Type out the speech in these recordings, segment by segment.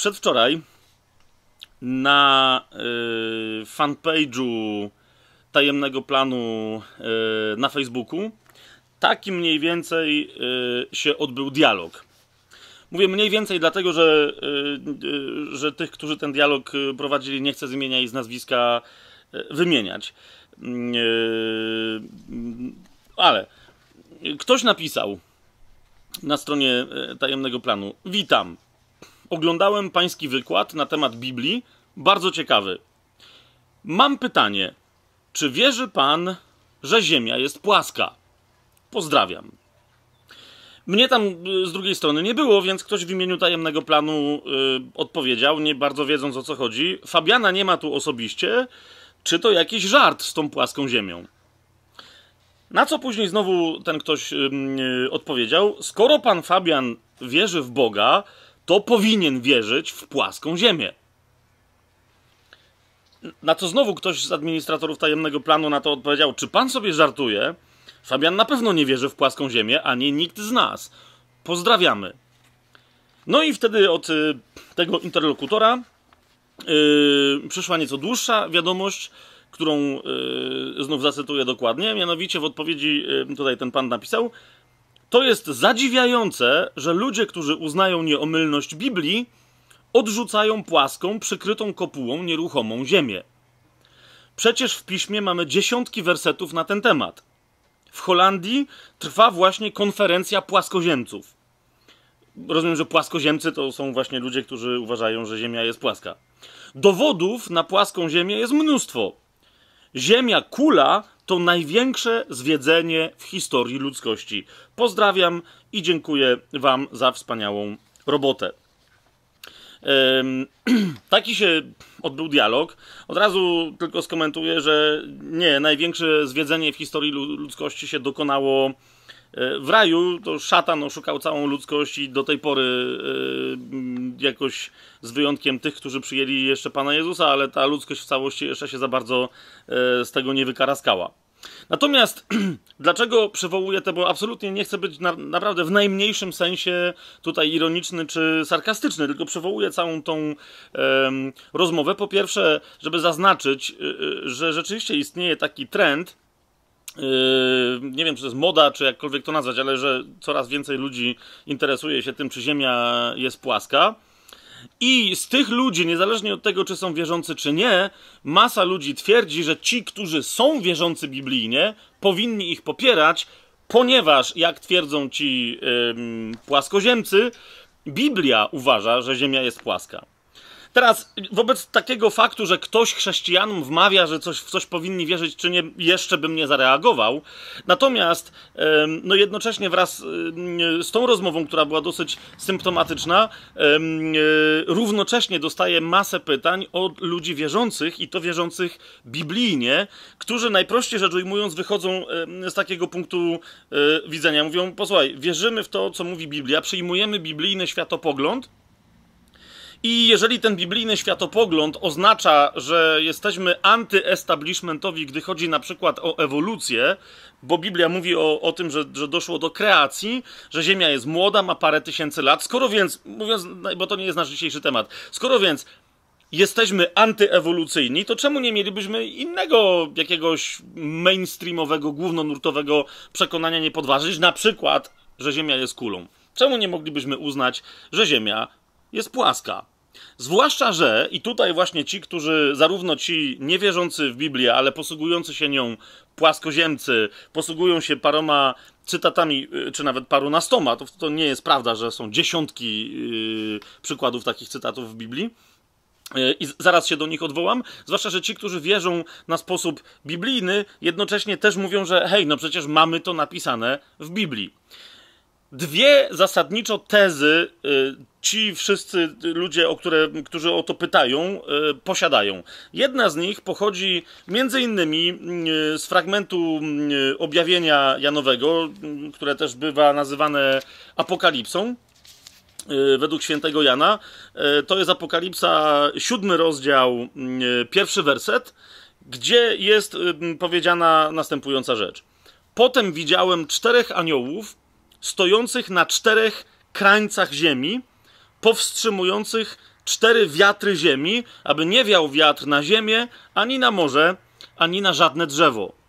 przedwczoraj na y, fanpage'u tajemnego planu y, na Facebooku taki mniej więcej y, się odbył dialog. Mówię mniej więcej dlatego, że, że tych, którzy ten dialog prowadzili, nie chcę z imienia i z nazwiska wymieniać. Ale ktoś napisał na stronie tajemnego planu: Witam. Oglądałem pański wykład na temat Biblii. Bardzo ciekawy. Mam pytanie. Czy wierzy pan, że Ziemia jest płaska? Pozdrawiam. Mnie tam y, z drugiej strony nie było, więc ktoś w imieniu tajemnego planu y, odpowiedział, nie bardzo wiedząc o co chodzi. Fabiana nie ma tu osobiście. Czy to jakiś żart z tą płaską ziemią? Na co później znowu ten ktoś y, odpowiedział: Skoro pan Fabian wierzy w Boga, to powinien wierzyć w płaską ziemię. Na co znowu ktoś z administratorów tajemnego planu na to odpowiedział: Czy pan sobie żartuje? Fabian na pewno nie wierzy w płaską ziemię, ani nikt z nas. Pozdrawiamy. No i wtedy od y, tego interlokutora y, przyszła nieco dłuższa wiadomość, którą y, znów zacytuję dokładnie. Mianowicie w odpowiedzi y, tutaj ten pan napisał: To jest zadziwiające, że ludzie, którzy uznają nieomylność Biblii, odrzucają płaską, przykrytą kopułą, nieruchomą ziemię. Przecież w piśmie mamy dziesiątki wersetów na ten temat. W Holandii trwa właśnie konferencja płaskoziemców. Rozumiem, że płaskoziemcy to są właśnie ludzie, którzy uważają, że Ziemia jest płaska. Dowodów na płaską Ziemię jest mnóstwo. Ziemia kula to największe zwiedzenie w historii ludzkości. Pozdrawiam i dziękuję Wam za wspaniałą robotę. Taki się odbył dialog. Od razu tylko skomentuję, że nie, największe zwiedzenie w historii ludzkości się dokonało e, w raju. To szatan oszukał całą ludzkość i do tej pory yy, jakoś z wyjątkiem tych, którzy przyjęli jeszcze Pana Jezusa, ale ta ludzkość w całości jeszcze się za bardzo yy, z tego nie wykaraskała. Natomiast dlaczego przywołuję to, bo absolutnie nie chcę być na, naprawdę w najmniejszym sensie tutaj ironiczny czy sarkastyczny, tylko przywołuję całą tą rozmowę. Po pierwsze, żeby zaznaczyć, e, że rzeczywiście istnieje taki trend, e, nie wiem, czy to jest moda, czy jakkolwiek to nazwać, ale że coraz więcej ludzi interesuje się tym, czy Ziemia jest płaska. I z tych ludzi, niezależnie od tego, czy są wierzący, czy nie, masa ludzi twierdzi, że ci, którzy są wierzący biblijnie, powinni ich popierać, ponieważ, jak twierdzą ci ym, płaskoziemcy, Biblia uważa, że Ziemia jest płaska. Teraz, wobec takiego faktu, że ktoś chrześcijanom wmawia, że coś, w coś powinni wierzyć, czy nie, jeszcze bym nie zareagował. Natomiast, no jednocześnie wraz z tą rozmową, która była dosyć symptomatyczna, e, równocześnie dostaję masę pytań od ludzi wierzących i to wierzących biblijnie, którzy najprościej rzecz ujmując wychodzą z takiego punktu e, widzenia. Mówią, posłuchaj, wierzymy w to, co mówi Biblia, przyjmujemy biblijny światopogląd, i jeżeli ten biblijny światopogląd oznacza, że jesteśmy antyestablishmentowi, gdy chodzi na przykład o ewolucję, bo Biblia mówi o, o tym, że, że doszło do kreacji, że Ziemia jest młoda, ma parę tysięcy lat, skoro więc, mówiąc, bo to nie jest nasz dzisiejszy temat, skoro więc jesteśmy antyewolucyjni, to czemu nie mielibyśmy innego jakiegoś mainstreamowego, głównonurtowego przekonania nie podważyć, na przykład, że Ziemia jest kulą? Czemu nie moglibyśmy uznać, że Ziemia jest płaska? Zwłaszcza, że i tutaj właśnie ci, którzy, zarówno ci niewierzący w Biblię, ale posługujący się nią płaskoziemcy, posługują się paroma cytatami, y, czy nawet parunastoma, to, to nie jest prawda, że są dziesiątki yy, przykładów takich cytatów w Biblii. Y, I zaraz się do nich odwołam. Zwłaszcza, że ci, którzy wierzą na sposób biblijny, jednocześnie też mówią, że hej, no przecież mamy to napisane w Biblii dwie zasadniczo tezy y, ci wszyscy ludzie, o które, którzy o to pytają, y, posiadają. Jedna z nich pochodzi między innymi y, z fragmentu objawienia Janowego, które też bywa nazywane apokalipsą. Według świętego Jana to jest Apokalipsa, siódmy rozdział, pierwszy werset, gdzie jest powiedziana następująca rzecz. Potem widziałem czterech aniołów, stojących na czterech krańcach ziemi, powstrzymujących cztery wiatry ziemi, aby nie wiał wiatr na ziemię, ani na morze, ani na żadne drzewo.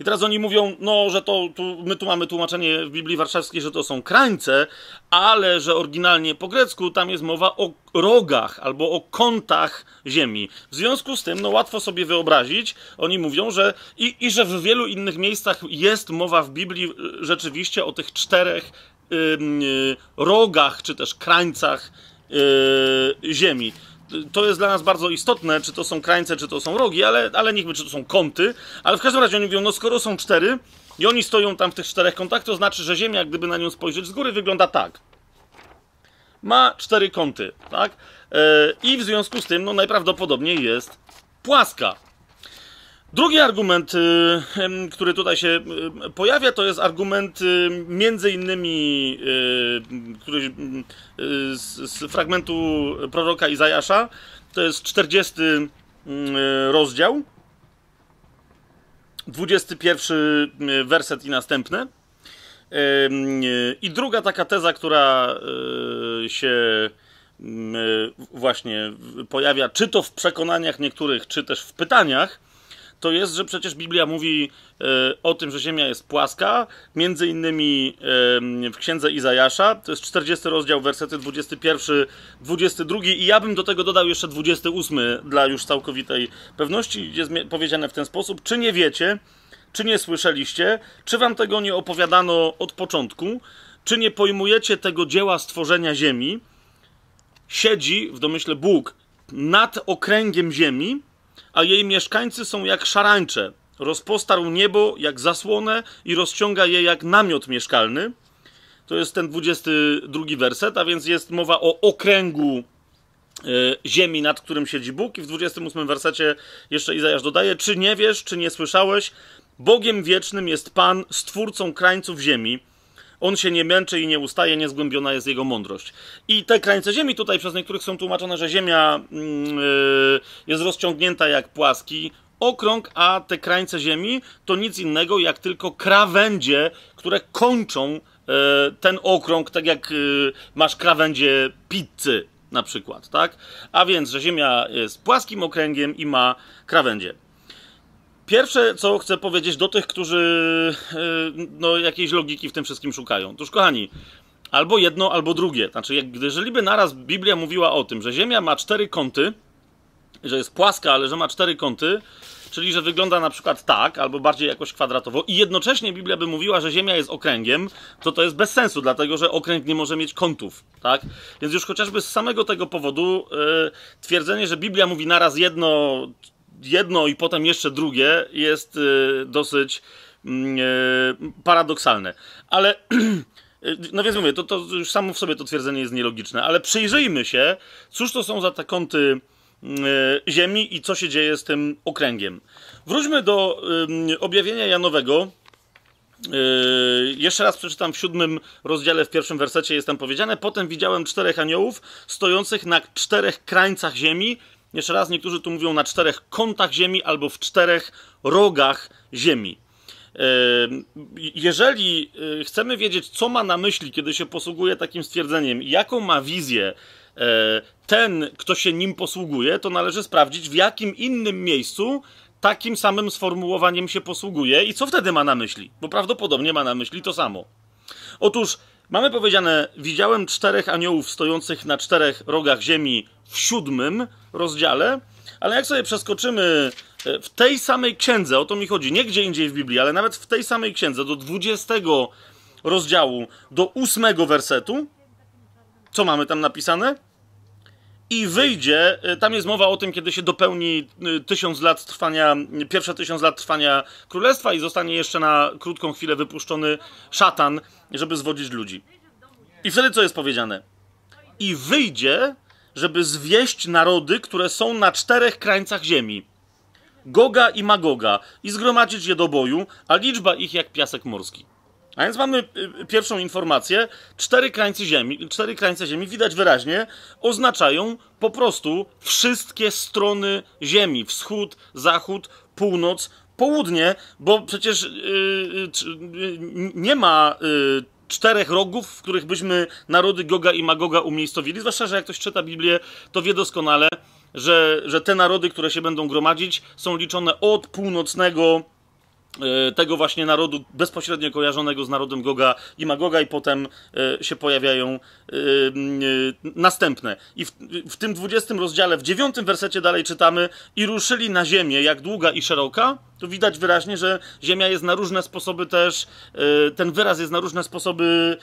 I teraz oni mówią, no, że to, tu, my tu mamy tłumaczenie w Biblii Warszawskiej, że to są krańce, ale że oryginalnie po grecku tam jest mowa o rogach albo o kątach ziemi. W związku z tym, no łatwo sobie wyobrazić, oni mówią, że i, i że w wielu innych miejscach jest mowa w Biblii y, rzeczywiście o tych czterech rogach, czy też krańcach yy, ziemi to jest dla nas bardzo istotne, czy to są krańce, czy to są rogi, ale, ale niechby, czy to są kąty. Ale w każdym razie oni mówią, no skoro są cztery i oni stoją tam w tych czterech kątach, to znaczy, że Ziemia, gdyby na nią spojrzeć z góry, wygląda tak. Ma cztery kąty, tak? Yy, I w związku z tym, no najprawdopodobniej jest płaska. Drugi argument, y, który tutaj się y, pojawia, to jest argument y, między innymi który, z fragmentu proroka Izajasza. To jest 40 rozdział, 21 werset i następne. I druga taka teza, która się właśnie pojawia, czy to w przekonaniach niektórych, czy też w pytaniach, to jest, że przecież Biblia mówi e, o tym, że Ziemia jest płaska, między innymi w księdze Izajasza, to jest 40 rozdział, wersety 21, 22 i ja bym do tego dodał jeszcze 28 dla już całkowitej pewności. Jest powiedziane w ten sposób, czy nie wiecie, czy nie słyszeliście, czy wam tego nie opowiadano od początku, czy nie pojmujecie tego dzieła stworzenia Ziemi, siedzi w domyśle Bóg nad okręgiem Ziemi, a jej mieszkańcy są jak szarańcze. Rozpostarł niebo jak zasłonę i rozciąga je jak namiot mieszkalny. To jest ten 22 werset, a więc jest mowa o okręgu e, ziemi, nad którym siedzi Bóg. I w 28 wersecie jeszcze Izajasz dodaje: Czy nie wiesz, czy nie słyszałeś? Bogiem wiecznym jest Pan, stwórcą krańców ziemi. On się nie męczy i nie ustaje, niezgłębiona jest jego mądrość. I te krańce ziemi tutaj przez niektórych są tłumaczone, że ziemia yy, jest rozciągnięta jak płaski okrąg, a te krańce ziemi to nic innego jak tylko krawędzie, które kończą yy, ten okrąg, tak jak yy, masz krawędzie pizzy na przykład, tak? A więc, że ziemia jest płaskim okręgiem i ma krawędzie. Pierwsze, co chcę powiedzieć do tych, którzy e, no, jakiejś logiki w tym wszystkim szukają. Otóż, kochani, albo jedno, albo drugie. Znaczy, jak, jeżeli by naraz Biblia mówiła o tym, że Ziemia ma cztery kąty, że jest płaska, ale że ma cztery kąty, czyli że wygląda na przykład tak, albo bardziej jakoś kwadratowo, i jednocześnie Biblia by mówiła, że Ziemia jest okręgiem, to to jest bez sensu, dlatego że okręg nie może mieć kątów, tak? Więc już chociażby z samego tego powodu yy, twierdzenie, że Biblia mówi naraz jedno, jedno i potem jeszcze drugie jest y, dosyć mm, y, paradoksalne. Ale, no więc mówię, to, to już samo w sobie to twierdzenie jest nielogiczne, ale przyjrzyjmy się, cóż to są za te kąty y, Ziemi i co się dzieje z tym okręgiem. Wróćmy do objawienia Janowego. jeszcze raz przeczytam w siódmym rozdziale, w pierwszym wersecie jest tam powiedziane: Potem widziałem czterech aniołów stojących na czterech krańcach ziemi jeszcze raz, niektórzy tu mówią na czterech kątach Ziemi albo w czterech rogach Ziemi. Jeżeli y, chcemy wiedzieć, co ma na myśli, kiedy się posługuje takim stwierdzeniem, jaką ma wizję e, ten, kto się nim posługuje, to należy sprawdzić, w jakim innym miejscu takim samym sformułowaniem się posługuje i co wtedy ma na myśli, bo prawdopodobnie ma na myśli to samo. Otóż mamy powiedziane: Widziałem czterech aniołów stojących na czterech rogach ziemi w siódmym rozdziale, ale jak sobie przeskoczymy e, w tej samej księdze, o to mi chodzi, nie gdzie indziej w Biblii, ale nawet w tej samej księdze, do 20 rozdziału, do 8 wersetu, co mamy tam napisane? I wyjdzie, e, tam jest mowa o tym, kiedy się dopełni e, tysiąc lat trwania, pierwsze tysiąc lat trwania królestwa i zostanie jeszcze na krótką chwilę wypuszczony szatan, żeby zwodzić ludzi. I wtedy co jest powiedziane? I wyjdzie żeby zwieść narody, które są na czterech krańcach ziemi. Goga i Magoga i zgromadzić je do boju, a liczba ich jak piasek morski. A więc mamy y, pierwszą informację. Cztery krańce ziemi, cztery krańce ziemi widać wyraźnie, oznaczają po prostu wszystkie strony ziemi. Wschód, zachód, północ, południe, bo przecież yy, yy, nie ma yy, czterech rogów, w których byśmy narody Goga i Magoga umiejscowili. Zwłaszcza, że jak ktoś czyta Biblię, to wie doskonale, że, że te narody, które się będą gromadzić, są liczone od północnego E, tego właśnie narodu bezpośrednio kojarzonego z narodem Goga i Magoga i potem e, się pojawiają e, następne. I w, w tym 20 rozdziale, w dziewiątym wersecie dalej czytamy i ruszyli na ziemię jak długa i szeroka. Tu widać wyraźnie, że ziemia jest na różne sposoby też, ten wyraz jest na różne sposoby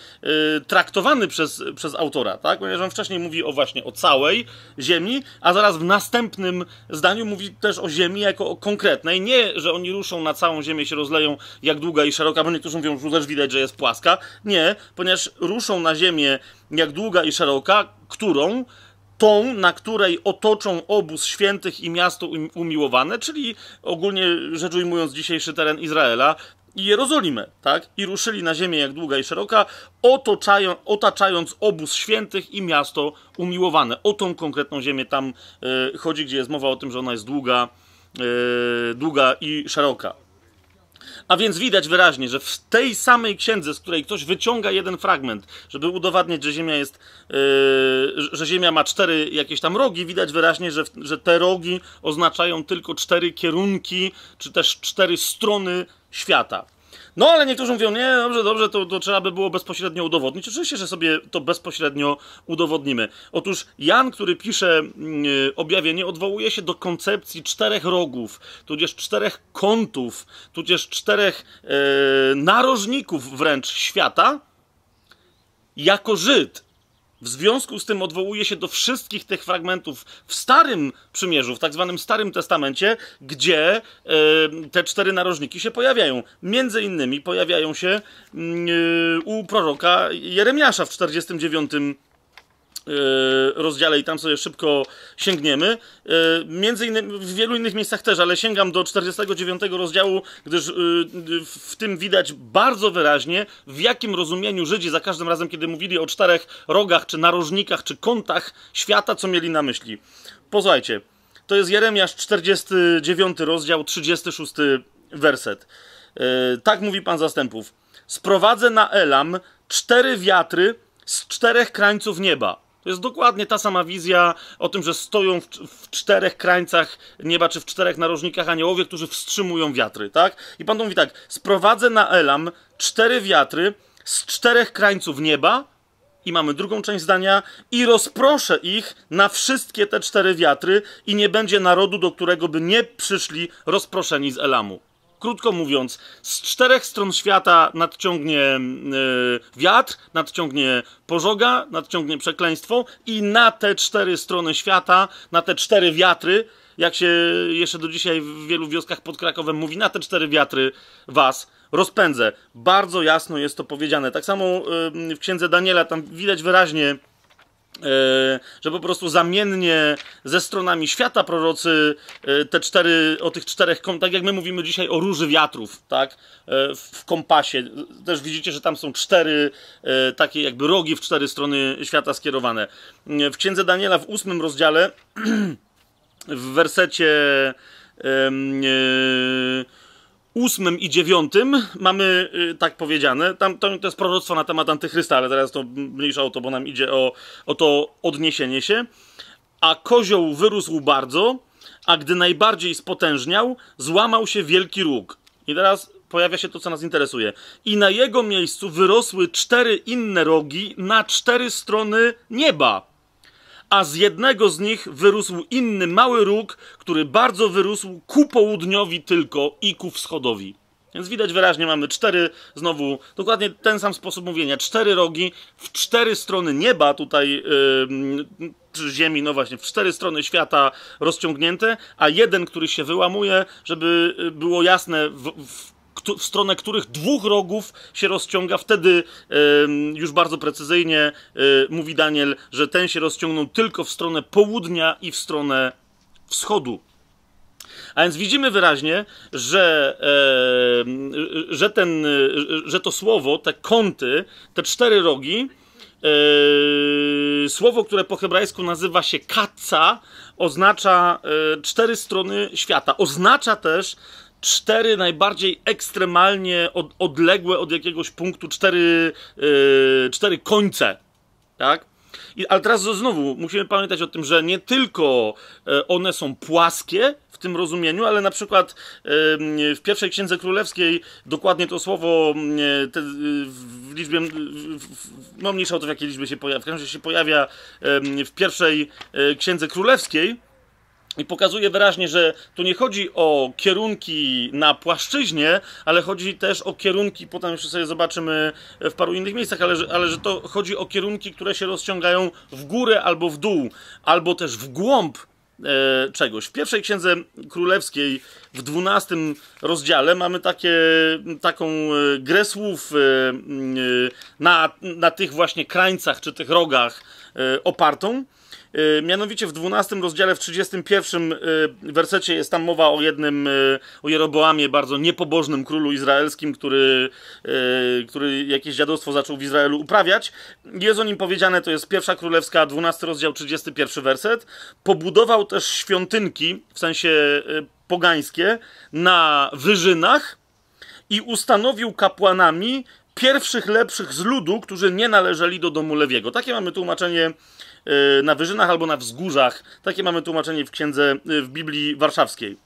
traktowany przez, przez autora, tak? Ponieważ on wcześniej mówi o właśnie o całej ziemi, a zaraz w następnym zdaniu mówi też o ziemi jako o konkretnej. Nie, że oni ruszą na całą ziemię się rozleją jak długa i szeroka, bo niektórzy mówią, że też widać, że jest płaska. Nie, ponieważ ruszą na ziemię jak długa i szeroka, którą tą, na której otoczą obóz świętych i miasto umiłowane, czyli ogólnie rzecz ujmując dzisiejszy teren Izraela i Jerozolimę, tak? I ruszyli na ziemię jak długa i szeroka, otaczają, otaczając obóz świętych i miasto umiłowane. O tą konkretną ziemię tam y, chodzi, gdzie jest mowa o tym, że ona jest długa, y, długa i szeroka. A więc widać wyraźnie, że w tej samej księdze, z której ktoś wyciąga jeden fragment, żeby udowadniać, że Ziemia jest, yy, że Ziemia ma cztery jakieś tam rogi, widać wyraźnie, że, że te rogi oznaczają tylko cztery kierunki, czy też cztery strony świata. No ale niektórzy mówią, nie, dobrze, dobrze, to, to trzeba by było bezpośrednio udowodnić. Oczywiście, że sobie to bezpośrednio udowodnimy. Otóż Jan, który pisze yy, objawienie, odwołuje się do koncepcji czterech rogów, tudzież czterech kątów, tudzież czterech yy, narożników wręcz świata, jako Żyd w związku z tym odwołuje się do wszystkich tych fragmentów w Starym Przymierzu, w tak zwanym Starym Testamencie, gdzie y, te cztery narożniki się pojawiają. Między innymi pojawiają się y, u proroka Jeremiasza w 49 E, rozdziale i tam sobie szybko sięgniemy. E, między innymi w wielu innych miejscach też, ale sięgam do 49 rozdziału, gdyż e, w tym widać bardzo wyraźnie, w jakim rozumieniu Żydzi za każdym razem, kiedy mówili o czterech rogach, czy narożnikach, czy kątach świata, co mieli na myśli. Posłuchajcie, to jest Jeremiasz 49 rozdział, 36 werset. Tak mówi Pan zastępów. Sprowadzę na Elam cztery wiatry z czterech krańców nieba to jest dokładnie ta sama wizja o tym, że stoją w, w, czterech krańcach nieba, czy w czterech narożnikach aniołowie, którzy wstrzymują wiatry, tak? I Pan mówi tak, sprowadzę na Elam cztery wiatry z czterech krańców nieba, i mamy drugą część zdania, i rozproszę ich na wszystkie te cztery wiatry, i nie będzie narodu, do którego by nie przyszli rozproszeni z Elamu. Krótko mówiąc, z czterech stron świata nadciągnie yy, wiatr, nadciągnie pożoga, nadciągnie przekleństwo i na te cztery strony świata, na te cztery wiatry, jak się jeszcze do dzisiaj w wielu wioskach pod Krakowem mówi, na te cztery wiatry was rozpędzę. Bardzo jasno jest to powiedziane. Tak samo yy, w księdze Daniela tam widać wyraźnie E, że po prostu zamiennie ze stronami świata prorocy e, te cztery, o tych czterech, tak jak my mówimy dzisiaj o róży wiatrów, tak, e, w kompasie, też widzicie, że tam są cztery takie jakby rogi w cztery strony świata skierowane. W Księdze Daniela w ósmym rozdziale w wersecie ósmym i dziewiątym mamy y, tak powiedziane, tam to, to jest proroctwo na temat antychrysta, ale teraz to mniejsza o to, bo nam idzie o, o to odniesienie się. A kozioł wyrósł bardzo, a gdy najbardziej spotężniał, złamał się wielki róg. I teraz pojawia się to, co nas interesuje. I na jego miejscu wyrosły cztery inne rogi na cztery strony nieba a z jednego z nich wyrósł inny mały róg, który bardzo wyrósł ku południowi tylko i ku wschodowi. Więc widać wyraźnie, mamy cztery, znowu dokładnie ten sam sposób mówienia, cztery rogi w cztery strony nieba, tutaj yy, czy ziemi, no właśnie, w cztery strony świata rozciągnięte, a jeden, który się wyłamuje, żeby było jasne, w, w w stronę których dwóch rogów się rozciąga. Wtedy już bardzo precyzyjnie e, mówi Daniel, że ten się rozciągnął tylko w stronę południa i w stronę wschodu. A więc widzimy wyraźnie, że, e, że, ten, że to słowo, te kąty, te cztery rogi, e, słowo, które po hebrajsku nazywa się katca, oznacza cztery strony świata. Oznacza też cztery najbardziej ekstremalnie od, odległe od jakiegoś punktu, cztery, yy, cztery końce, tak? I, ale teraz znowu musimy pamiętać o tym, że nie tylko e, one są płaskie w tym rozumieniu, ale na przykład e, w pierwszej księdze królewskiej dokładnie to słowo e, te, w liczbie, no mniejsza o to w jakiej liczbie się pojawia, w każdym razie się pojawia w pierwszej księdze królewskiej i pokazuje wyraźnie, że tu nie chodzi o kierunki na płaszczyźnie, ale chodzi też o kierunki, potem jeszcze sobie zobaczymy w paru innych miejscach, ale, ale że to chodzi o kierunki, które się rozciągają w górę albo w dół, albo też w głąb e, czegoś. W pierwszej księdze królewskiej, w dwunastym rozdziale, mamy takie, taką e, grę słów e, na, na tych właśnie krańcach czy tych rogach opartą. Y, mianowicie w 12 rozdziale, w 31 y, wersecie jest tam mowa o jednym, y, o Jeroboamie, bardzo niepobożnym królu izraelskim, który, który jakieś dziadostwo zaczął w Izraelu uprawiać. Jest o nim powiedziane, to jest pierwsza królewska, 12 rozdział, 31 werset. Pobudował też świątynki, w sensie pogańskie, na wyżynach i ustanowił kapłanami pierwszych lepszych z ludu, którzy nie należeli do domu Lewiego. Takie mamy tłumaczenie na wyżynach albo na wzgórzach. Takie mamy tłumaczenie w księdze, y, w Biblii Warszawskiej.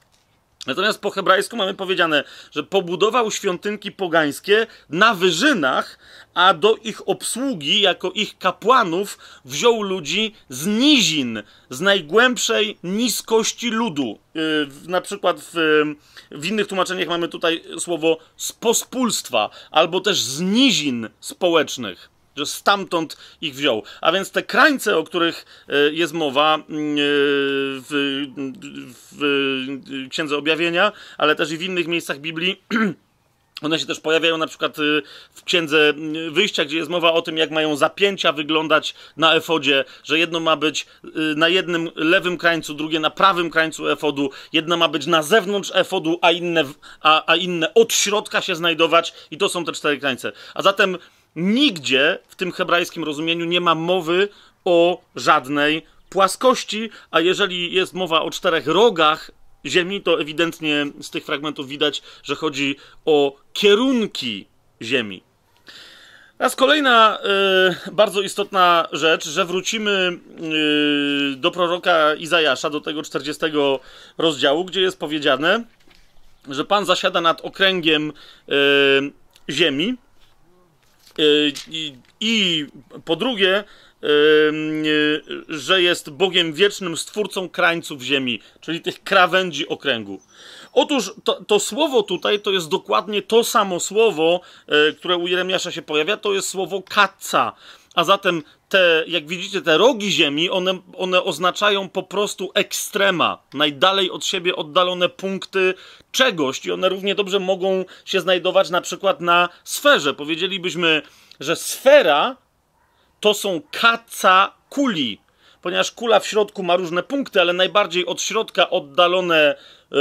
Natomiast po hebrajsku mamy powiedziane, że pobudował świątynki pogańskie na wyżynach, a do ich obsługi, jako ich kapłanów, wziął ludzi z nizin, z najgłębszej niskości ludu. Yy, na przykład w, w innych tłumaczeniach mamy tutaj słowo z pospólstwa, albo też z nizin społecznych że stamtąd ich wziął. A więc te krańce, o których e, jest mowa mm, e, w, w Księdze Objawienia, ale też i w innych miejscach Biblii, One się też pojawiają na przykład e, w księdze wyjścia, gdzie jest mowa o tym, jak mają zapięcia wyglądać na efodzie, że jedno ma być na jednym lewym krańcu, drugie na prawym krańcu efodu, jedno ma być na zewnątrz efodu, a inne, a, a inne od środka się znajdować, i to są te cztery krańce. A zatem Nigdzie w tym hebrajskim rozumieniu nie ma mowy o żadnej płaskości, a jeżeli jest mowa o czterech rogach Ziemi, to ewidentnie z tych fragmentów widać, że chodzi o kierunki Ziemi. Teraz kolejna y, bardzo istotna rzecz, że wrócimy y, do proroka Izajasza, do tego 40 rozdziału, gdzie jest powiedziane, że Pan zasiada nad okręgiem y, ziemi Y, I po drugie, y, y, że jest Bogiem wiecznym, stwórcą krańców ziemi, czyli tych krawędzi okręgu. Otóż to, to, słowo tutaj to jest dokładnie to samo słowo, które u Jeremiasza się pojawia, to jest słowo katca. A zatem te, jak widzicie, te rogi ziemi, one, one oznaczają po prostu ekstrema, najdalej od siebie oddalone punkty czegoś i one równie dobrze mogą się znajdować na przykład na sferze. Powiedzielibyśmy, że sfera to są kaca kuli, ponieważ kula w środku ma różne punkty, ale najbardziej od środka oddalone yy,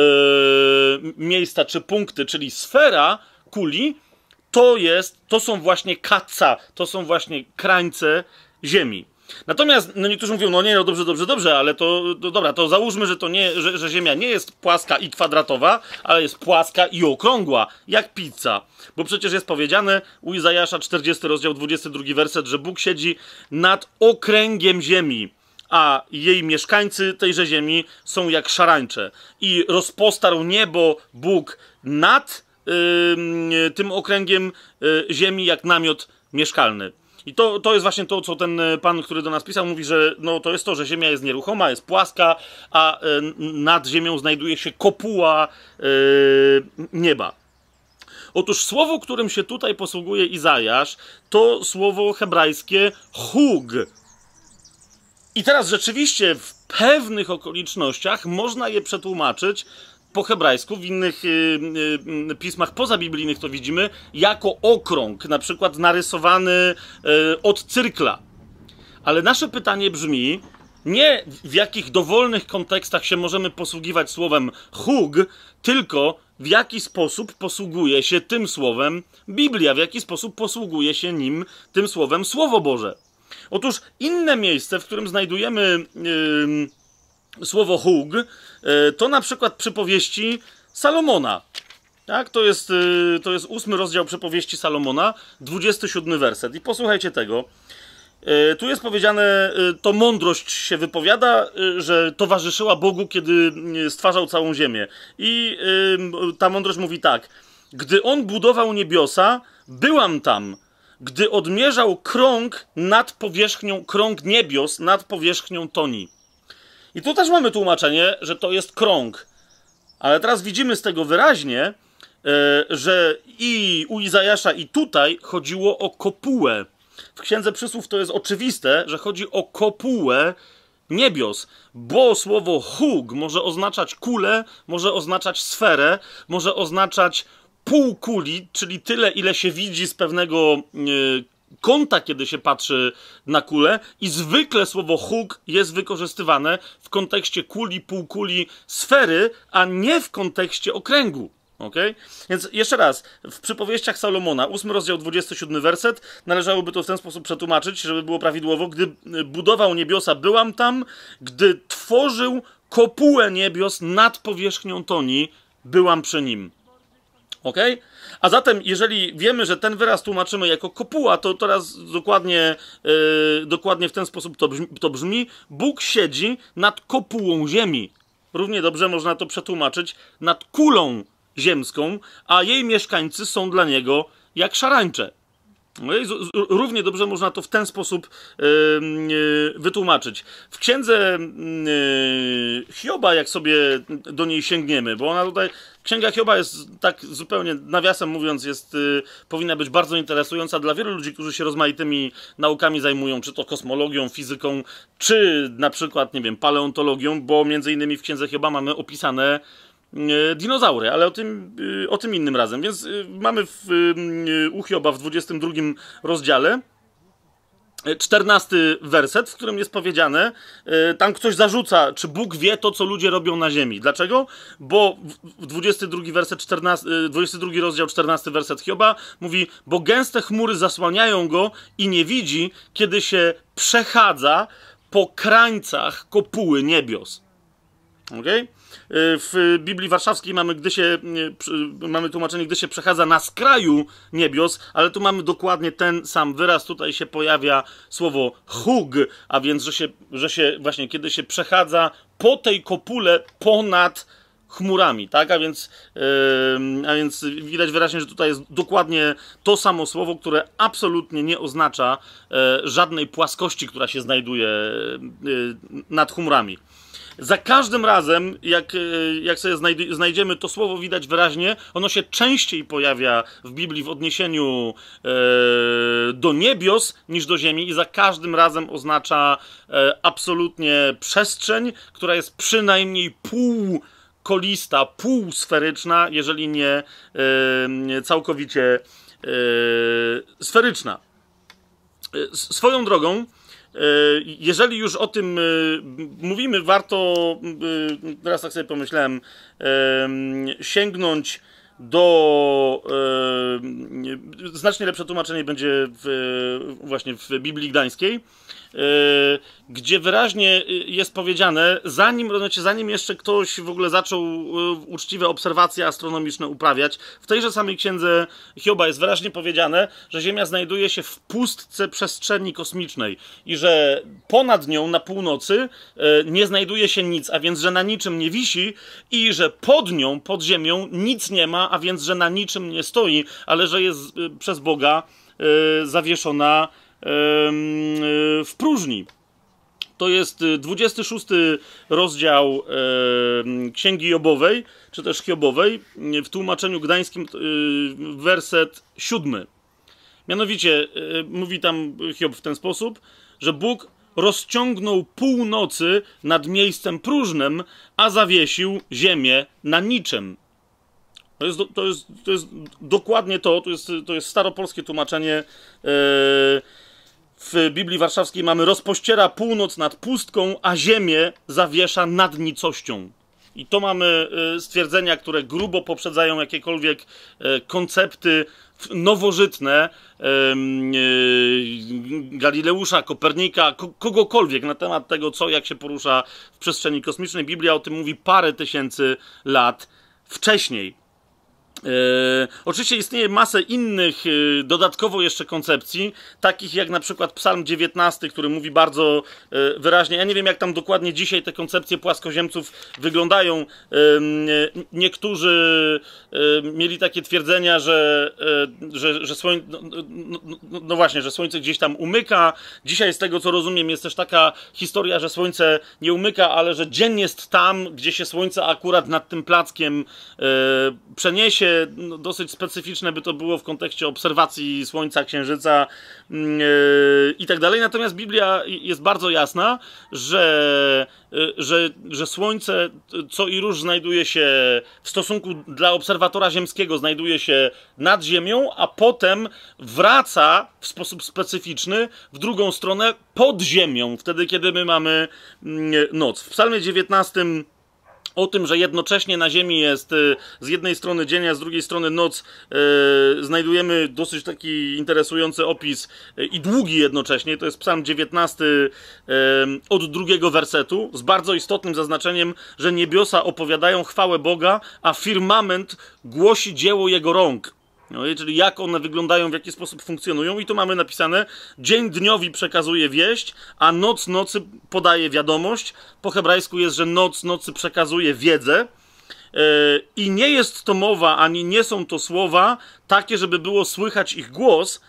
miejsca czy punkty, czyli sfera kuli, to jest, to są właśnie kaca, to są właśnie krańce Ziemi. Natomiast no niektórzy mówią, no nie, no dobrze, dobrze, dobrze, ale to, dobra, to załóżmy, że to nie, że, że Ziemia nie jest płaska i kwadratowa, ale jest płaska i okrągła, jak pizza. Bo przecież jest powiedziane u Izajasza 40 rozdział 22 werset, że Bóg siedzi nad okręgiem ziemi a jej mieszkańcy tejże ziemi są jak szarańcze. I rozpostarł niebo Bóg nad yy, tym okręgiem yy, ziemi jak namiot mieszkalny. I to, to jest właśnie to, co ten e, pan, który do nas pisał, mówi, że no, to jest to, że Ziemia jest nieruchoma, jest płaska, a y, nad Ziemią znajduje się kopuła y, nieba. Otóż słowo, którym się tutaj posługuje Izajasz, to słowo hebrajskie hug. I teraz rzeczywiście w pewnych okolicznościach można je przetłumaczyć po hebrajsku, w innych y, y, pismach pozabiblijnych to widzimy, jako okrąg, na przykład narysowany y, od cyrkla. Ale nasze pytanie brzmi, nie w jakich dowolnych kontekstach się możemy posługiwać słowem hug, tylko w jaki sposób posługuje się tym słowem Biblia, w jaki sposób posługuje się nim tym słowem Słowo Boże. Otóż inne miejsce, w którym znajdujemy yy, słowo hug, E, to na przykład przypowieści Salomona. Tak, to jest, y, to jest ósmy rozdział przepowieści Salomona, 27 werset. I posłuchajcie tego. Y, tu jest powiedziane, to mądrość się wypowiada, że towarzyszyła Bogu, kiedy stwarzał całą ziemię. I ta mądrość mówi tak: Gdy on budował niebiosa, byłam tam. Gdy odmierzał krąg nad powierzchnią, krąg niebios nad powierzchnią toni. I tu też mamy tłumaczenie, że to jest krąg. Ale teraz widzimy z tego wyraźnie, e, że i u Izajasza, i tutaj chodziło o kopułę. W Księdze Przysłów to jest oczywiste, że chodzi o kopułę niebios, bo słowo hug może oznaczać kulę, może oznaczać sferę, może oznaczać pół kuli, czyli tyle, ile się widzi z pewnego e, kąta, kiedy się patrzy na kulę i zwykle słowo huk jest wykorzystywane w kontekście kuli, półkuli, sfery, a nie w kontekście okręgu. Okay? Więc jeszcze raz, w przypowieściach Salomona, 8 rozdział 27 werset, należałoby to w ten sposób przetłumaczyć, żeby było prawidłowo. Gdy budował niebiosa, byłam tam, gdy tworzył kopułę niebios nad powierzchnią toni, byłam przy nim. Ok? A zatem, jeżeli wiemy, że ten wyraz tłumaczymy jako kopuła, to teraz dokładnie, yy, dokładnie w ten sposób to brzmi, to brzmi. Bóg siedzi nad kopułą ziemi. Równie dobrze można to przetłumaczyć nad kulą ziemską, a jej mieszkańcy są dla niego jak szarańcze. No równie dobrze można to w ten sposób yy, wytłumaczyć. W księdze yy, Hioba, jak sobie do niej sięgniemy, bo ona tutaj, księga Hioba jest tak zupełnie, nawiasem mówiąc, jest, yy, powinna być bardzo interesująca dla wielu ludzi, którzy się rozmaitymi naukami zajmują, czy to kosmologią, fizyką, czy na przykład, nie wiem, paleontologią, bo między innymi w księdze Hioba mamy opisane E, dinozaury, ale o tym, e, o tym innym razem. Więc e, mamy w u Hioba w 22 rozdziale 14 werset, w którym jest powiedziane, tam ktoś zarzuca, czy Bóg wie to, co ludzie robią na ziemi. Dlaczego? Bo w 22 werset 14, 22 rozdział 14 werset Hioba mówi, bo gęste chmury zasłaniają go i nie widzi, kiedy się przechadza po krańcach kopuły niebios. Okay? W Biblii Warszawskiej mamy, gdy się, mamy tłumaczenie, gdy się przechadza na skraju niebios, ale tu mamy dokładnie ten sam wyraz. Tutaj się pojawia słowo hug, a więc, że się, że się właśnie, kiedy się przechadza po tej kopule ponad chmurami, tak? A więc, yy, a więc widać wyraźnie, że tutaj jest dokładnie to samo słowo, które absolutnie nie oznacza yy, żadnej płaskości, która się znajduje yy, nad chmurami. Za każdym razem, jak, e, jak sobie znajdziemy to słowo, widać wyraźnie, ono się częściej pojawia w Biblii w odniesieniu e, do niebios niż do ziemi, i za każdym razem oznacza e, absolutnie przestrzeń, która jest przynajmniej pół kolista, półsferyczna, jeżeli nie całkowicie sferyczna. Swoją drogą, jeżeli już o tym e, mówimy, warto, e, teraz tak sobie pomyślałem, sięgnąć do znacznie lepsze tłumaczenie będzie w, właśnie w Biblii Gdańskiej. E, gdzie wyraźnie e, jest powiedziane, zanim, znaczy zanim jeszcze ktoś w ogóle zaczął e, uczciwe obserwacje astronomiczne uprawiać, w tejże samej księdze Hioba jest wyraźnie powiedziane, że Ziemia znajduje się w pustce przestrzeni kosmicznej i że ponad nią na północy nie znajduje się nic, a więc że na niczym nie wisi i że pod nią, pod Ziemią nic nie ma, a więc że na niczym nie stoi, ale że jest przez Boga zawieszona w próżni. To jest 26 y, rozdział Księgi Jobowej, czy też Hiobowej, w tłumaczeniu gdańskim werset 7. Mianowicie mówi tam Hiob w ten sposób, że Bóg rozciągnął północy nad miejscem próżnym, a zawiesił ziemię na niczym. To jest, to jest, to jest dokładnie to, to jest, to jest staropolskie tłumaczenie. Yy, w Biblii Warszawskiej mamy rozpościera północ nad pustką, a ziemię zawiesza nad nicością. I to mamy y, stwierdzenia, które grubo poprzedzają jakiekolwiek y, koncepty nowożytne y, Galileusza, Kopernika, kogokolwiek na temat tego, co jak się porusza w przestrzeni kosmicznej. Biblia o tym mówi parę tysięcy lat wcześniej. E, oczywiście istnieje masę innych, e, dodatkowo jeszcze koncepcji, takich jak na przykład Psalm 19, który mówi bardzo e, wyraźnie. Ja nie wiem, jak tam dokładnie dzisiaj te koncepcje płaskoziemców wyglądają. niektórzy mieli takie twierdzenia, że, że, że słońce, no, no, no, no, właśnie, że słońce gdzieś tam umyka. Dzisiaj, z tego co rozumiem, jest też taka historia, że słońce nie umyka, ale że dzień jest tam, gdzie się słońce akurat nad tym plackiem przeniesie no, dosyć specyficzne by to było w kontekście obserwacji Słońca, Księżyca yy, i tak dalej. Natomiast Biblia jest bardzo jasna, że, yy, że, że Słońce co i róż znajduje się w stosunku dla obserwatora ziemskiego, znajduje się nad Ziemią, a potem wraca w sposób specyficzny w drugą stronę pod Ziemią, wtedy kiedy my mamy yy, noc. W Psalmie 19 o tym, że jednocześnie na Ziemi jest y, z jednej strony dzień, a z drugiej strony noc, yy, znajdujemy dosyć taki interesujący opis yy, i długi jednocześnie. To jest Psalm 19 yy, od drugiego wersetu, z bardzo istotnym zaznaczeniem, że niebiosa opowiadają chwałę Boga, a firmament głosi dzieło Jego rąk. No, czyli jak one wyglądają, w jaki sposób funkcjonują, i tu mamy napisane: dzień dniowi przekazuje wieść, a noc nocy podaje wiadomość. Po hebrajsku jest, że noc nocy przekazuje wiedzę. Yy, I nie jest to mowa, ani nie są to słowa takie, żeby było słychać ich głos,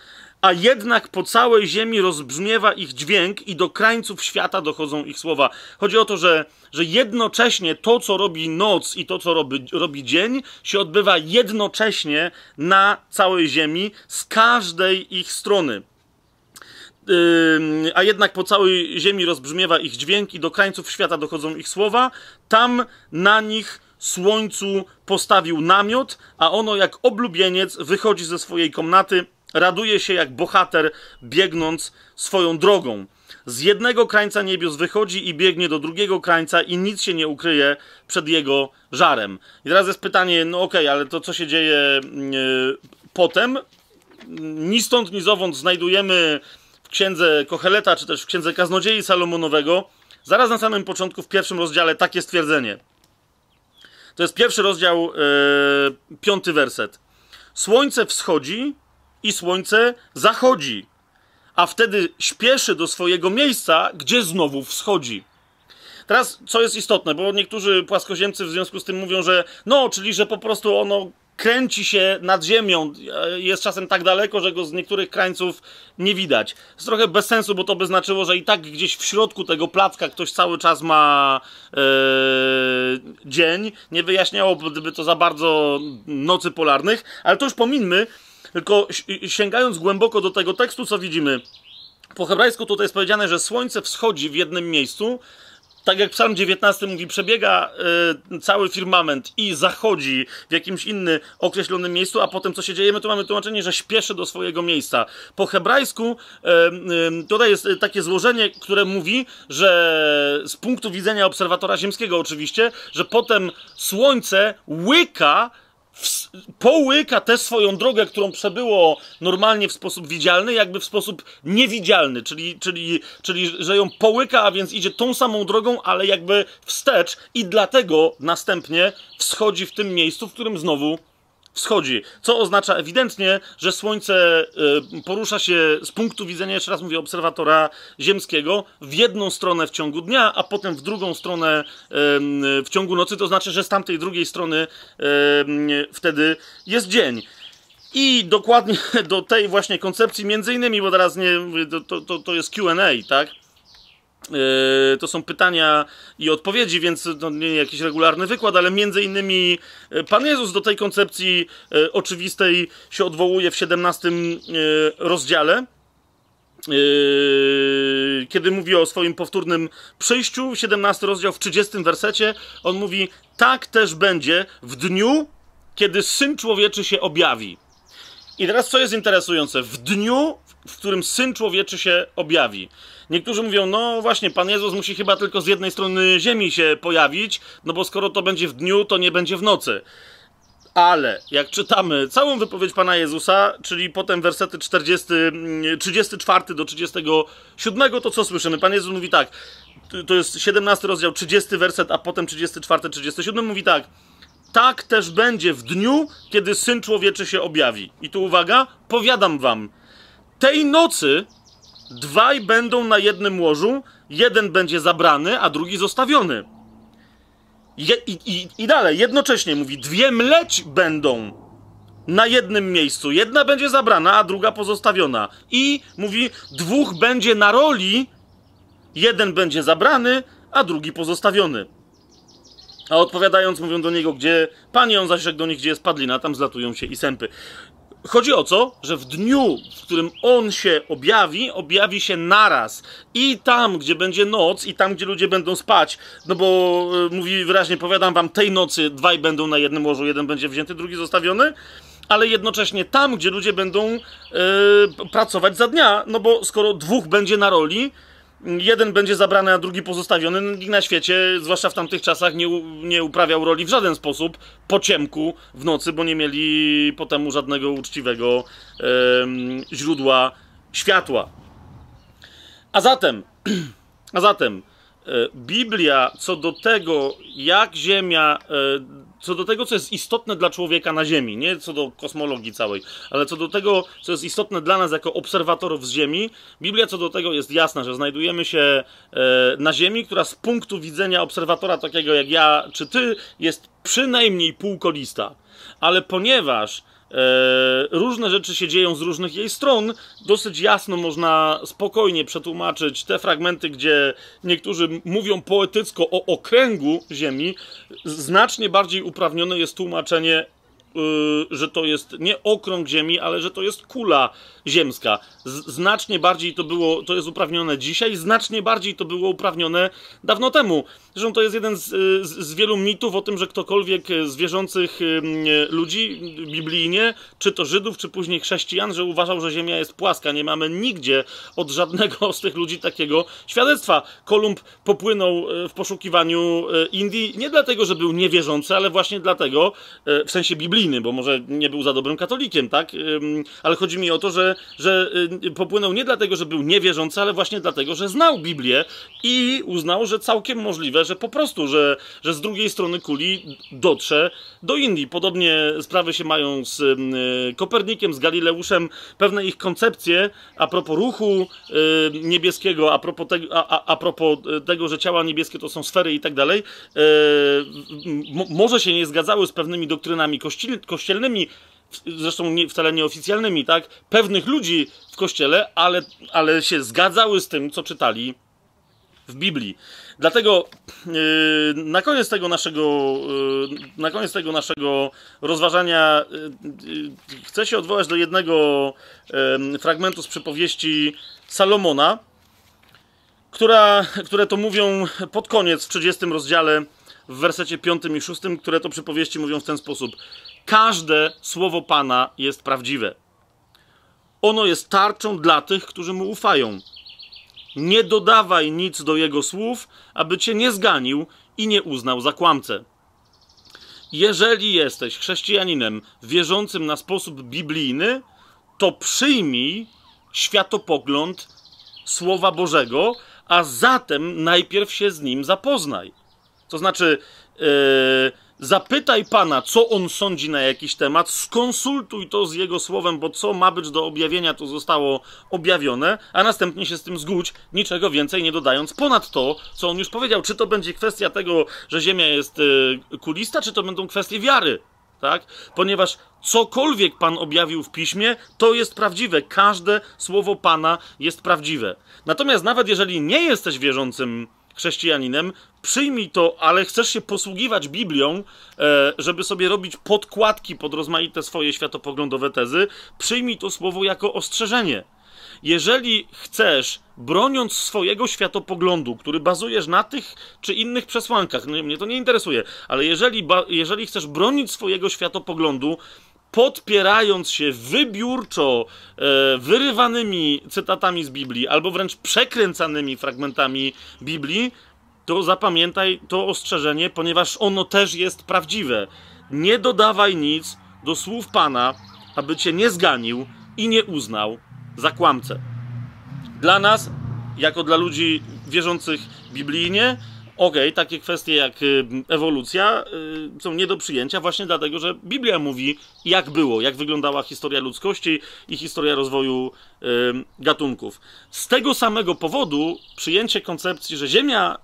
a jednak po całej ziemi rozbrzmiewa ich dźwięk i do krańców świata dochodzą ich słowa. Chodzi o to, że, że jednocześnie to, co robi noc i to, co robi, robi dzień, się odbywa jednocześnie na całej ziemi z każdej ich strony. A jednak po całej ziemi rozbrzmiewa ich dźwięk i do krańców świata dochodzą ich słowa. Tam na nich słońcu postawił namiot, a ono jak oblubieniec wychodzi ze swojej komnaty raduje się jak bohater, biegnąc swoją drogą. Z jednego krańca niebios wychodzi i biegnie do drugiego krańca i nic się nie ukryje przed jego żarem. I teraz jest pytanie, no okej, okay, ale to co się dzieje yy, potem? Ni stąd, ni zowąd znajdujemy w księdze Kocheleta, czy też w księdze Kaznodziei Salomonowego, zaraz na samym początku, w pierwszym rozdziale, takie stwierdzenie. To jest pierwszy rozdział, yy, piąty werset. Słońce wschodzi, i słońce zachodzi, a wtedy śpieszy do swojego miejsca, gdzie znowu wschodzi. Teraz, co jest istotne, bo niektórzy płaskoziemcy w związku z tym mówią, że no, czyli że po prostu ono kręci się nad ziemią, jest czasem tak daleko, że go z niektórych krańców nie widać. Jest trochę bez sensu, bo to by znaczyło, że i tak gdzieś w środku tego placka ktoś cały czas ma e, dzień. Nie wyjaśniałoby gdyby to za bardzo nocy polarnych, ale to już pominmy, tylko sięgając głęboko do tego tekstu, co widzimy, po hebrajsku tutaj jest powiedziane, że słońce wschodzi w jednym miejscu, tak jak Psalm 19 mówi, przebiega y, cały firmament i zachodzi w jakimś innym określonym miejscu, a potem co się dzieje? My tu mamy tłumaczenie, że śpieszy do swojego miejsca. Po hebrajsku y, y, tutaj jest takie złożenie, które mówi, że z punktu widzenia obserwatora ziemskiego oczywiście, że potem słońce łyka połyka tę swoją drogę, którą przebyło normalnie w sposób widzialny, jakby w sposób niewidzialny, czyli, czyli, czyli że ją połyka, a więc idzie tą samą drogą, ale jakby wstecz i dlatego następnie wschodzi w tym miejscu, w którym znowu wschodzi, co oznacza ewidentnie, że Słońce y, porusza się z punktu widzenia, jeszcze raz mówię, obserwatora ziemskiego w jedną stronę w ciągu dnia, a potem w drugą stronę w ciągu nocy, to znaczy, że z tamtej drugiej strony wtedy jest dzień. I dokładnie do tej właśnie koncepcji, między innymi, bo teraz nie, to, to, to jest QA, tak? E, to są pytania i odpowiedzi, więc to nie jakiś regularny wykład, ale między innymi e, Pan Jezus do tej koncepcji e, oczywistej się odwołuje w 17 rozdziale, kiedy mówi o swoim powtórnym przyjściu, 17 rozdział w 30 wersecie, on mówi: Tak też będzie w dniu, kiedy syn człowieczy się objawi. I teraz co jest interesujące? W dniu, w którym syn człowieczy się objawi. Niektórzy mówią, no właśnie, Pan Jezus musi chyba tylko z jednej strony ziemi się pojawić, no bo skoro to będzie w dniu, to nie będzie w nocy. Ale jak czytamy całą wypowiedź Pana Jezusa, czyli potem wersety 40, 34 mm, do 37, to co słyszymy? Pan Jezus mówi tak, to jest 17 rozdział, 30 werset, a potem 34, 37 mówi tak. tak też będzie w dniu, kiedy Syn Człowieczy się objawi. I tu uwaga, powiadam wam, tej nocy dwaj będą na jednym łożu, jeden będzie zabrany, a drugi zostawiony. Je, i, i, I dalej, jednocześnie mówi, dwie mleć będą na jednym miejscu. Jedna będzie zabrana, a druga pozostawiona. I mówi, dwóch będzie na roli, jeden będzie zabrany, a drugi pozostawiony. A odpowiadając, mówią do niego, gdzie on zaś rzekł do nich, gdzie jest padlina, tam zlatują się i sępy. Chodzi o co? Że w dniu, w którym on się objawi, objawi się naraz. I tam, gdzie będzie noc, i tam, gdzie ludzie będą spać. No bo y, mówi wyraźnie, powiadam wam, tej nocy dwaj będą na jednym łożu, jeden będzie wzięty, drugi zostawiony. Ale jednocześnie tam, gdzie ludzie będą y, pracować za dnia, no bo skoro dwóch będzie na roli, jeden będzie zabrany, a drugi pozostawiony. Nikt na świecie, zwłaszcza w tamtych czasach, nie, nie uprawiał roli w żaden sposób po ciemku w nocy, bo nie mieli potem żadnego uczciwego e, źródła światła. A zatem, a zatem, e, Biblia co do tego, jak Ziemia e, co do tego, co jest istotne dla człowieka na Ziemi, nie co do kosmologii całej, ale co do tego, co jest istotne dla nas jako obserwatorów z Ziemi, Biblia co do tego jest jasna, że znajdujemy się e, na Ziemi, która z punktu widzenia obserwatora takiego jak ja czy ty jest przynajmniej półkolista. Ale ponieważ różne rzeczy się dzieją z różnych jej stron. Dosyć jasno można spokojnie przetłumaczyć te fragmenty, gdzie niektórzy mówią poetycko o okręgu Ziemi. Znacznie bardziej uprawnione jest tłumaczenie że to jest nie okrąg Ziemi, ale że to jest kula ziemska. Znacznie bardziej to było, to jest uprawnione dzisiaj, znacznie bardziej to było uprawnione dawno temu. Zresztą to jest jeden z, z, wielu mitów o tym, że ktokolwiek z wierzących y, ludzi biblijnie, czy to Żydów, czy później chrześcijan, że uważał, że Ziemia jest płaska. Nie mamy nigdzie od żadnego z tych ludzi takiego świadectwa. Kolumb popłynął y, w poszukiwaniu Indii nie dlatego, że był niewierzący, ale właśnie dlatego, w sensie biblijnym, bo może nie był za dobrym katolikiem, tak? Ale chodzi mi o to, że, że y, popłynął nie dlatego, że był niewierzący, ale właśnie dlatego, że znał Biblię i uznał, że całkiem możliwe, że po prostu, że, że z drugiej strony kuli dotrze do Indii. Podobnie sprawy się mają z y, Kopernikiem, z Galileuszem. Pewne ich koncepcje a propos ruchu y, niebieskiego, a propos, tego, a, a, propos tego, że ciała niebieskie to są sfery i tak dalej, może się nie zgadzały z pewnymi doktrynami kościelnymi, zresztą nie, wcale nieoficjalnymi, tak, pewnych ludzi w kościele, ale, ale się zgadzały z tym, co czytali w Biblii. Dlatego yy, na koniec tego naszego yy, na koniec tego naszego rozważania yy, chcę się odwołać do jednego fragmentu z przypowieści Salomona, która, które to mówią pod koniec w 30 rozdziale w wersecie 5 i 6, które to przypowieści mówią w ten sposób. Każde słowo Pana jest prawdziwe. Ono jest tarczą dla tych, którzy mu ufają. Nie dodawaj nic do jego słów, aby cię nie zganił i nie uznał za kłamcę. Jeżeli jesteś chrześcijaninem wierzącym na sposób biblijny, to przyjmij światopogląd Słowa Bożego, a zatem najpierw się z nim zapoznaj. To znaczy, yy, zapytaj Pana, co on sądzi na jakiś temat, skonsultuj to z jego słowem, bo co ma być do objawienia, to zostało objawione, a następnie się z tym zgódź, niczego więcej nie dodając ponad to, co on już powiedział. Czy to będzie kwestia tego, że Ziemia jest yy, kulista, czy to będą kwestie wiary. Tak? Ponieważ cokolwiek Pan objawił w piśmie, to jest prawdziwe. Każde słowo Pana jest prawdziwe. Natomiast nawet jeżeli nie jesteś wierzącym chrześcijaninem, przyjmij to, ale chcesz się posługiwać Biblią, e, żeby sobie robić podkładki pod rozmaite swoje światopoglądowe tezy, przyjmij to słowo jako ostrzeżenie. Jeżeli chcesz, broniąc swojego światopoglądu, który bazujesz na tych czy innych przesłankach, no, mnie to nie interesuje, ale jeżeli, jeżeli chcesz bronić swojego światopoglądu, podpierając się wybiórczo e, wyrywanymi cytatami z Biblii, albo wręcz przekręcanymi fragmentami Biblii, to zapamiętaj to ostrzeżenie, ponieważ ono też jest prawdziwe. Nie dodawaj nic do słów Pana, aby cię nie zganił i nie uznał za kłamcę. Dla nas, jako dla ludzi wierzących biblijnie, Okej, takie kwestie jak y, ewolucja y, są nie do przyjęcia właśnie dlatego, że Biblia mówi jak było, jak wyglądała historia ludzkości i historia rozwoju y, gatunków. Z tego samego powodu przyjęcie koncepcji, że Ziemia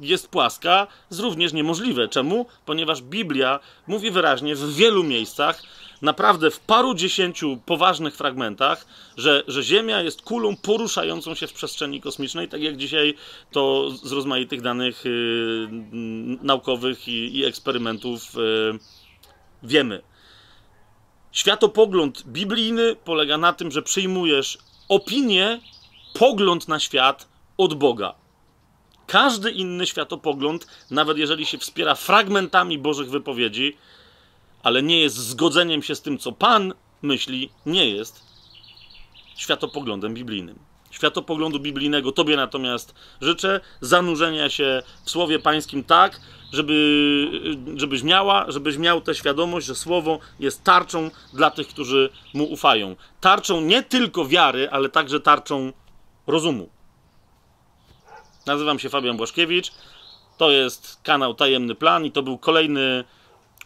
jest płaska jest również niemożliwe. Czemu? Ponieważ Biblia mówi wyraźnie w wielu miejscach, naprawdę w paru dziesięciu poważnych fragmentach, że, że Ziemia jest kulą poruszającą się w przestrzeni kosmicznej, tak jak dzisiaj to z rozmaitych danych y, naukowych i, i eksperymentów y, wiemy. Światopogląd biblijny polega na tym, że przyjmujesz opinię, pogląd na świat od Boga. Każdy inny światopogląd, nawet jeżeli się wspiera fragmentami Bożych wypowiedzi, ale nie jest zgodzeniem się z tym, co Pan myśli, nie jest światopoglądem biblijnym. Światopoglądu biblijnego Tobie natomiast życzę zanurzenia się w Słowie Pańskim tak, żeby, żebyś miała, żebyś miał tę świadomość, że Słowo jest tarczą dla tych, którzy Mu ufają. Tarczą nie tylko wiary, ale także tarczą rozumu. Nazywam się Fabian Błaszkiewicz. To jest kanał Tajemny Plan i to był kolejny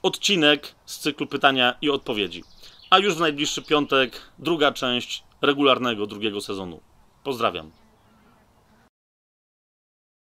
odcinek z cyklu pytania i odpowiedzi. A już w najbliższy piątek druga część regularnego drugiego sezonu. Pozdrawiam.